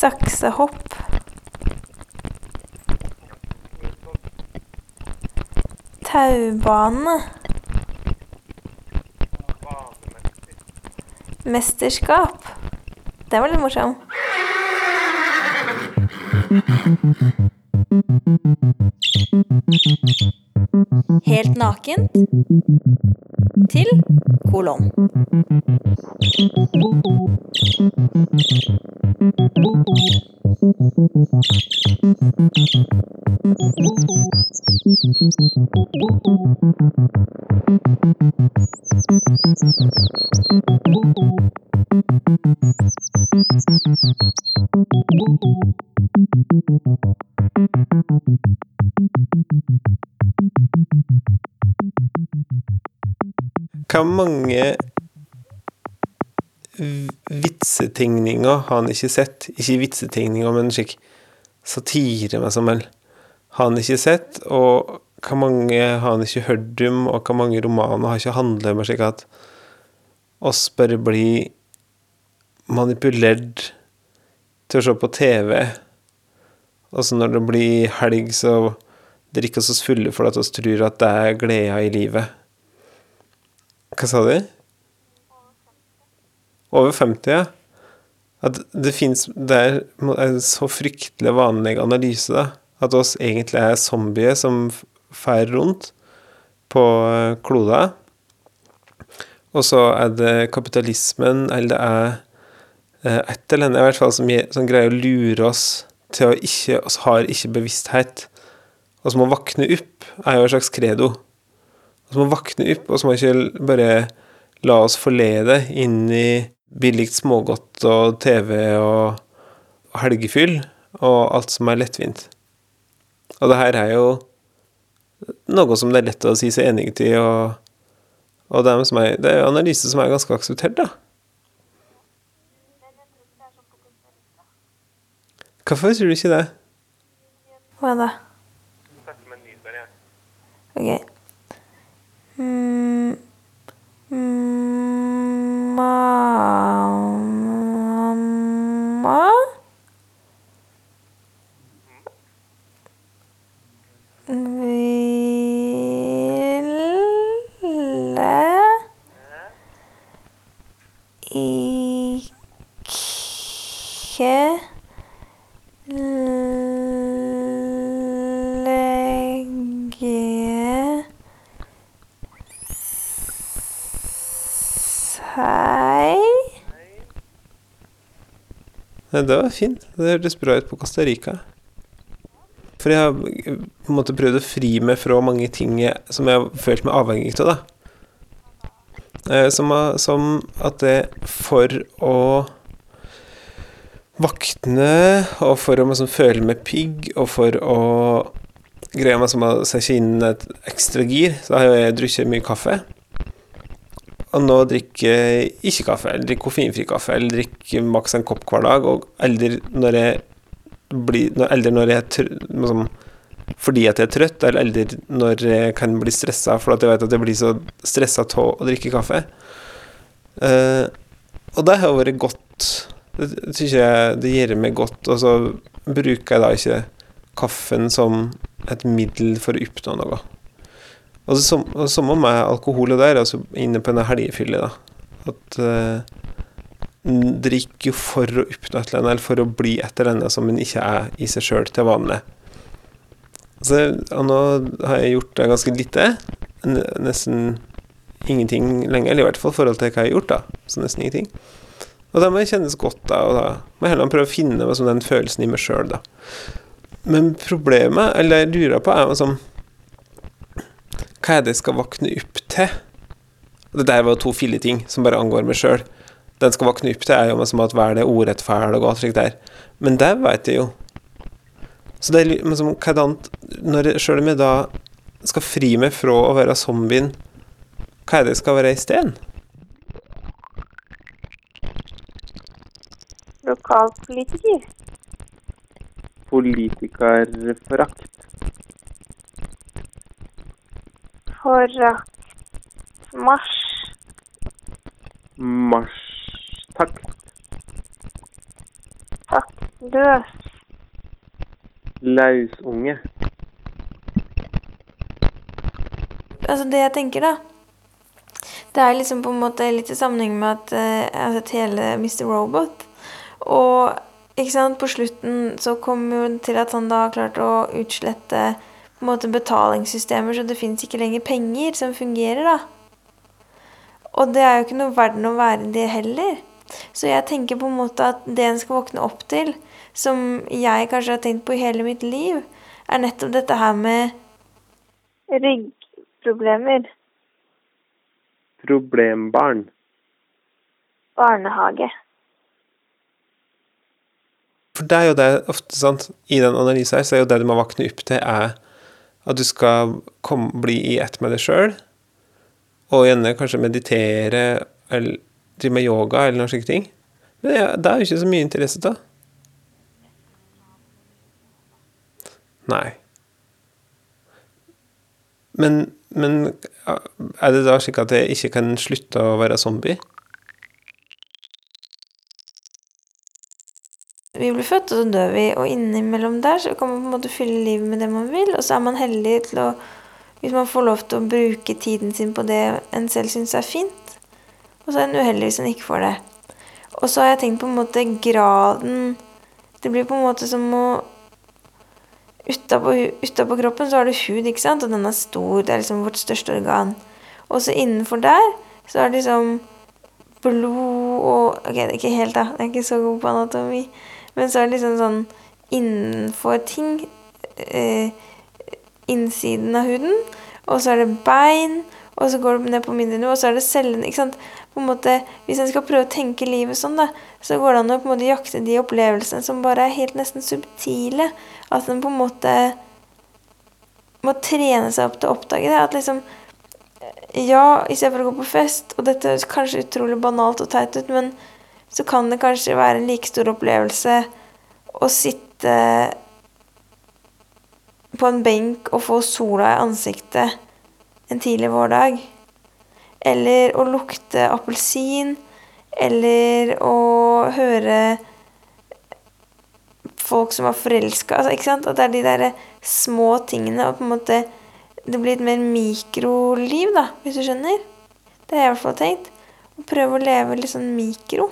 Saksehopp. Taubane. Mesterskap. Det var litt morsom. Helt nakent til kolon. Hvor mange vitsetegninger har han ikke sett? Ikke vitsetegninger, men slik satire, med som vel. Har han ikke sett? Og hvor mange har han ikke hørt om, og hvor mange romaner har ikke handlet om slik at oss bare blir manipulert til å se på TV. Og så når det blir helg, så drikker vi oss fulle for at vi tror at det er gleda i livet. Hva sa du? Over 50. At det fins Det er en så fryktelig vanlig analyse, da. At oss egentlig er zombier som feirer rundt på eh, kloda. Og så er det kapitalismen, eller det er eh, et eller annet i hvert fall som, som greier å lure oss til å ikke oss har ikke bevissthet. Og må våkne opp, er jo en slags credo. Og må våkne opp, og så må ikke bare la oss forlede inn i billig smågodt og TV og helgefyll og alt som er lettvint. Og det her er jo noe som det er lett å si seg enig i, og, og det, er som er, det er jo analyse som er ganske akseptert, da. Hvorfor tror du ikke det? Hva da? Ok. Mm, mm, mamma? Ville det var fint. Det hørtes bra ut på Costa Rica. For jeg har på en måte prøvd å fri meg fra mange ting som jeg har følt meg avhengig av, da. Eh, som at det for å vakne, og for å liksom føle meg pigg, og for å greie meg som å sette inn et ekstra gir, så har jeg drukket mye kaffe. Og nå drikker jeg ikke kaffe, eller drikker koffeinfri kaffe, eller drikker maks en kopp hver dag, og aldri når jeg blir Aldri når jeg er liksom, fordi at jeg er trøtt, eller aldri når jeg kan bli stressa for at jeg vet at jeg blir så stressa av å drikke kaffe. Uh, og det har vært godt. Det syns jeg det gjør meg godt. Og så bruker jeg da ikke kaffen som et middel for å oppnå noe. Og det som, samme med alkohol og der, altså inne på en helgefylle, da. At uh, en drikker jo for å oppnå et eller annet, eller for å bli et eller annet som en ikke er i seg sjøl til vanlig. Så, og nå har jeg gjort det ganske lite. Nesten ingenting lenger, eller i hvert fall i forhold til hva jeg har gjort, da. Så nesten ingenting. Og da må kjennes godt, da, og da må jeg heller prøve å finne meg som den følelsen i meg sjøl, da. Men problemet, eller det jeg lurer på, er liksom Hva er det jeg skal våkne opp til? Og Det der var to to filleting som bare angår meg sjøl. Den skal våkne opp til, er jo liksom at hva er det urettferdig og alt slikt der. Men det veit jeg jo. Så det er liksom hva er det annet når jeg, Sjøl om jeg da skal fri meg fra å være zombien, hva er det jeg skal være isteden? Lokalpolitiker. Politikerforakt. Forakt. mars. Mars. Takk. Takk. Løs. Lausunge. Altså, det jeg tenker, da Det er liksom på en måte litt i sammenheng med at eh, jeg har sett hele Mr. Robot. Og ikke sant, på slutten så kommer jo til at han da har klart å utslette måte betalingssystemer, så det fins ikke lenger penger som fungerer, da. Og det er jo ikke noe verden å være i det heller. Så jeg tenker på en måte at det en skal våkne opp til, som jeg kanskje har tenkt på i hele mitt liv, er nettopp dette her med Ryggproblemer. Problembarn. Barnehage. For det er jo det ofte, sant, i den analysen her, så er jo det du må våkne opp til, er at du skal komme, bli i ett med deg sjøl, og gjerne kanskje meditere eller drive med yoga eller noen slike ting. Men det, det er jo ikke så mye interesse av. Nei. Men, men er det da slik at jeg ikke kan slutte å være zombie? Vi blir født, og så dør vi, og innimellom der så kan man på en måte fylle livet med det man vil, og så er man heldig til å Hvis man får lov til å bruke tiden sin på det en selv syns er fint, og så er en uheldig hvis en ikke får det. Og så har jeg tenkt på en måte graden Det blir på en måte som å Utapå kroppen så har du hud, ikke sant, og den er stor, det er liksom vårt største organ. Og så innenfor der så er det liksom blod og Ok, det er ikke helt, da. Jeg er ikke så god på anatomi. Men så er det liksom sånn innenfor ting eh, Innsiden av huden. Og så er det bein. Og så går det ned på mindre nivå, og så er det cellene. ikke sant? På en måte, Hvis en skal prøve å tenke livet sånn, da, så går det an å på en måte jakte de opplevelsene som bare er helt nesten subtile. At en på en måte må trene seg opp til å oppdage det. At liksom Ja, istedenfor å gå på fest, og dette høres kanskje utrolig banalt og teit ut, men så kan det kanskje være en like stor opplevelse å sitte på en benk og få sola i ansiktet en tidlig vårdag. Eller å lukte appelsin. Eller å høre folk som var forelska. Altså, ikke sant? At det er de der små tingene. Og på en måte det blir et mer mikroliv, da, hvis du skjønner. Det har jeg i hvert fall tenkt. Å prøve å leve litt sånn mikro.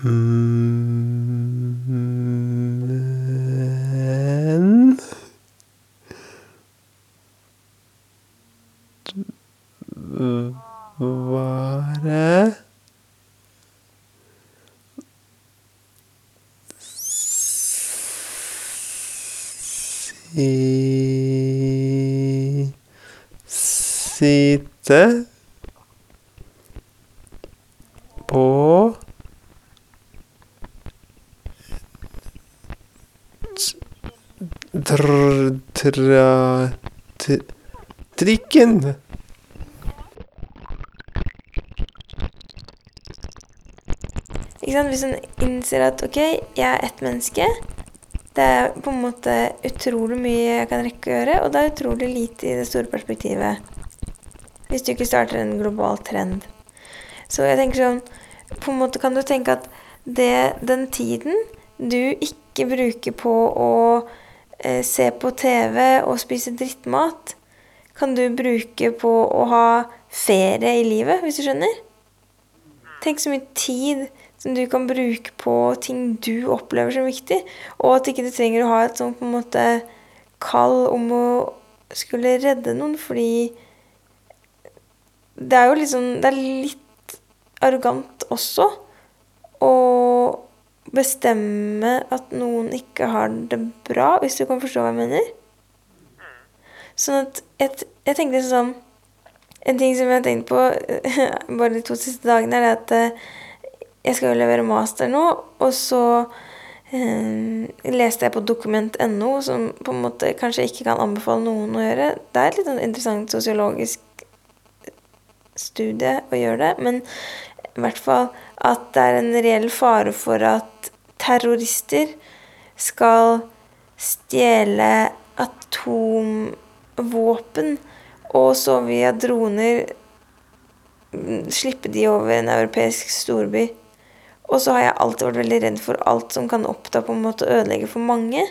Men Være Si. Sitte på Tra... Trikken. Ikke sant? Hvis en innser at ok, jeg er ett menneske Det er på en måte utrolig mye jeg kan rekke å gjøre, og det er utrolig lite i det store perspektivet. Hvis du ikke starter en global trend. Så jeg tenker sånn På en måte kan du tenke at det, den tiden du ikke bruker på å eh, se på TV og spise drittmat, kan du bruke på å ha ferie i livet, hvis du skjønner? Tenk så mye tid som du kan bruke på ting du opplever som viktig, og at ikke du trenger å ha et sånt på en måte kall om å skulle redde noen, fordi det er jo liksom Det er litt arrogant også å bestemme at noen ikke har det bra, hvis du kan forstå hva jeg mener. Sånn at jeg, jeg tenkte sånn En ting som jeg har tenkt på bare de to siste dagene, er at eh, jeg skal jo levere master nå, og så eh, leste jeg på dokument.no, som på en måte kanskje ikke kan anbefale noen å gjøre. Det er et litt sånn interessant sosiologisk studie å gjøre det, men i hvert fall at det er en reell fare for at terrorister skal stjele atomvåpen, og så via droner slippe de over en europeisk storby. Og så har jeg alltid vært veldig redd for alt som kan oppta på en måte ødelegge for mange.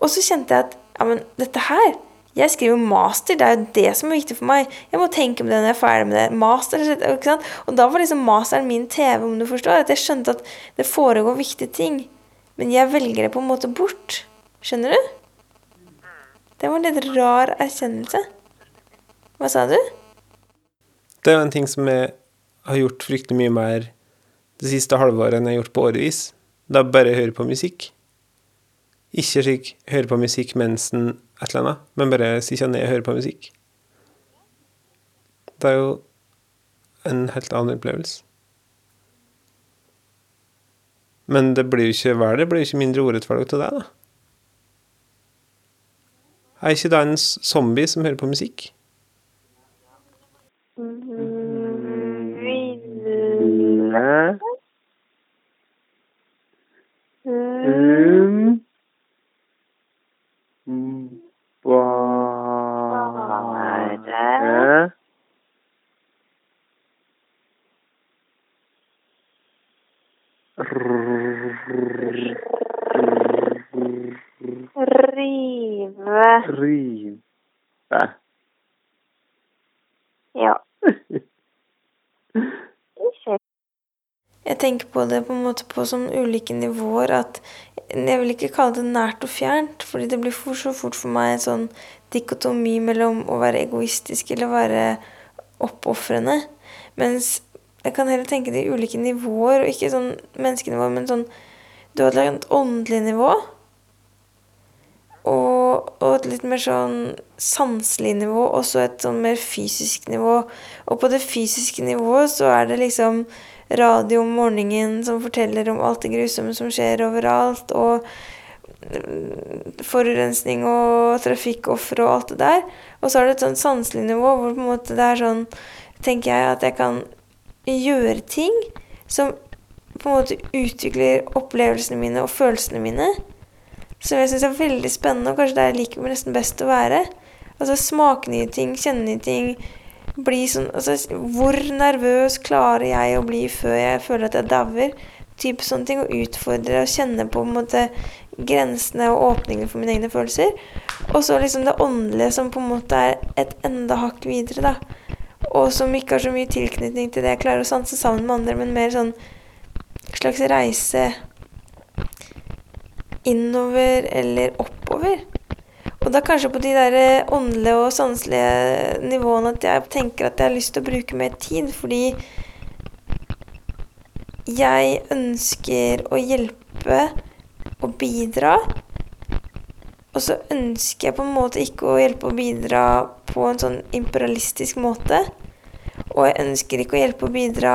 Og så kjente jeg at ja, men dette her Jeg skriver master, det er jo det som er viktig for meg. Jeg må tenke på det når jeg er ferdig med det. Master, ikke sant? Og da var liksom masteren min TV, om du forstår. At jeg skjønte at det foregår viktige ting. Men jeg velger det på en måte bort. Skjønner du? Det var en litt rar erkjennelse. Hva sa du? Det er jo en ting som jeg har gjort fryktelig mye mer det siste halvåret enn jeg har gjort på årevis. Da bare hører på musikk. Ikke slik høre på musikk mens en et eller annet, men bare sitter ned og hører på musikk. Det er jo en helt annen opplevelse. Men det blir jo ikke verre, det blir jo ikke mindre urettferdig til deg, da. Er ikke det en zombie som hører på musikk? Ville Um, Ja. Jeg tenker på det på en måte på sånn ulike nivåer at Jeg vil ikke kalle det nært og fjernt, fordi det blir for, så fort for meg en sånn dikotomi mellom å være egoistisk eller være oppofrende. Mens jeg kan heller tenke det i ulike nivåer, og ikke sånn menneskenivå, men sånn Du har et åndelig nivå. Og, og et litt mer sånn sanselig nivå, og så et sånn mer fysisk nivå. Og på det fysiske nivået så er det liksom radio om morgenen som forteller om alt det grusomme som skjer overalt, og mm, forurensning og trafikkofre og alt det der. Og så er det et sånn sanselig nivå hvor på en måte det er sånn Tenker jeg at jeg kan gjøre ting som på en måte utvikler opplevelsene mine og følelsene mine. Som jeg syns er veldig spennende, og kanskje der jeg liker meg nesten best å være. Altså smake nye ting, kjenne nye ting. Bli sånn altså, Hvor nervøs klarer jeg å bli før jeg føler at jeg dauer? Type sånne ting. Og utfordre og kjenne på, på en måte, grensene og åpningene for mine egne følelser. Og så liksom det åndelige som på en måte er et enda hakk videre, da. Og som ikke har så mye tilknytning til det jeg klarer å sanse sammen med andre, men mer sånn slags reise innover eller oppover. Og da kanskje på de der åndelige og sanselige nivåene at jeg tenker at jeg har lyst til å bruke mer tid, fordi jeg ønsker å hjelpe og bidra. Og så ønsker jeg på en måte ikke å hjelpe og bidra på en sånn imperialistisk måte. Og jeg ønsker ikke å hjelpe og bidra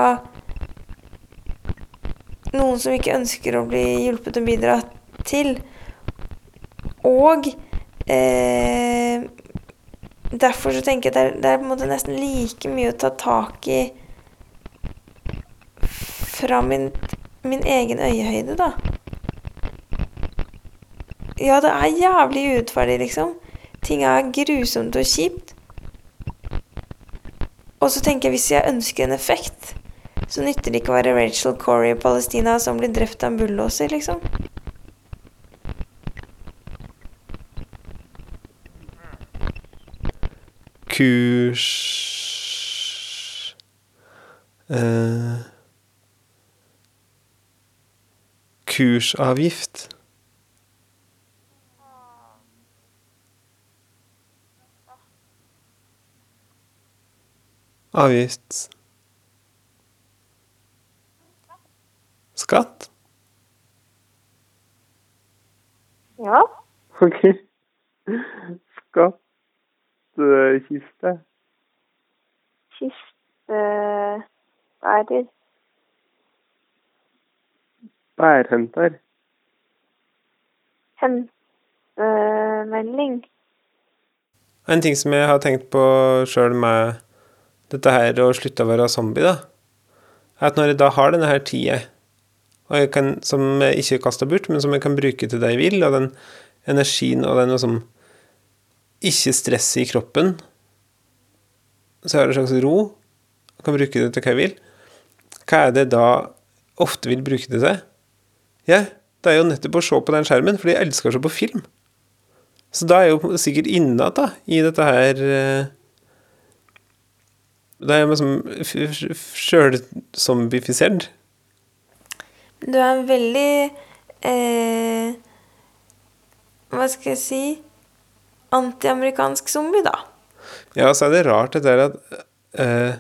noen som ikke ønsker å bli hjulpet og bidra til. Og eh, derfor så tenker jeg at det er, på en måte nesten like mye å ta tak i fra min, min egen øyehøyde, da. Ja, det er jævlig urettferdig, liksom. Ting er grusomt og kjipt. Og så tenker jeg hvis jeg ønsker en effekt, så nytter det ikke å være Rachel Corey i Palestina som blir drept av en bulldoser, liksom. Kurs eh, Kursavgift. Avgift. Skatt? Ja. Ok. Skattkiste. Kistebærer. Bærhenter. Hentemelding. En ting som jeg har tenkt på sjøl med dette her å slutte å være zombie, da, er at når jeg da har denne her tida, og jeg kan, som jeg ikke kaster bort, men som jeg kan bruke til det jeg vil, og den energien og den liksom ikke stresset i kroppen, så har du en slags ro, og kan bruke det til hva jeg vil, hva er det da ofte vil bruke det til? Ja, det er jo nettopp å se på den skjermen, for de elsker å se på film. Så da er jeg jo sikkert innat da, i dette her eh, Da er jeg liksom sjølzombifisert. Du er veldig eh, Hva skal jeg si Antiamerikansk zombie, da. Ja, så er det rart det der at eh,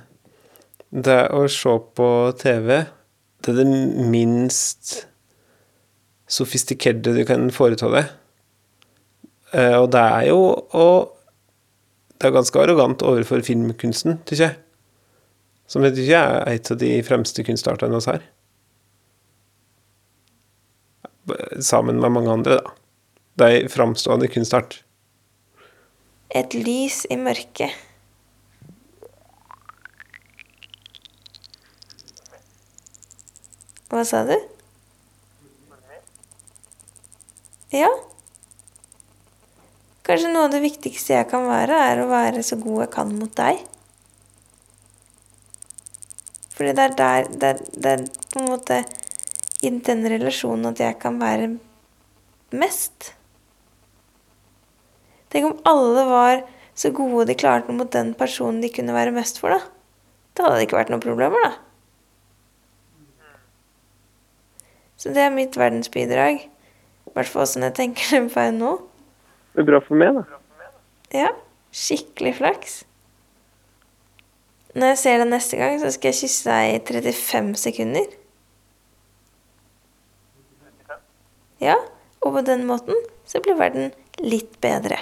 det å se på TV Det er det minst sofistikerte du kan foreta deg. Eh, og det er jo og Det er ganske arrogant overfor filmkunsten, syns jeg. Som jeg ikke er et av de fremste kunstartene oss her. Sammen med mange andre, da. Det er framstående kunstart. Et lys i mørket. Hva sa du? Ja. Kanskje noe av det viktigste jeg kan være, er å være så god jeg kan mot deg. Fordi det er der det er, det er på en måte i den relasjonen at jeg kan være mest. Tenk om alle var så gode de klarte mot den personen de kunne være mest for, da. Da hadde det ikke vært noen problemer, da. Så det er mitt verdensbidrag. I hvert fall åssen jeg tenker det på nå. Det er bra for meg, da. Ja, skikkelig flaks. Når jeg ser deg neste gang, så skal jeg kysse deg i 35 sekunder. Ja, og på den måten så blir verden litt bedre.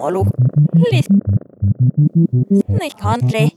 Hallo. Litt Nicht country.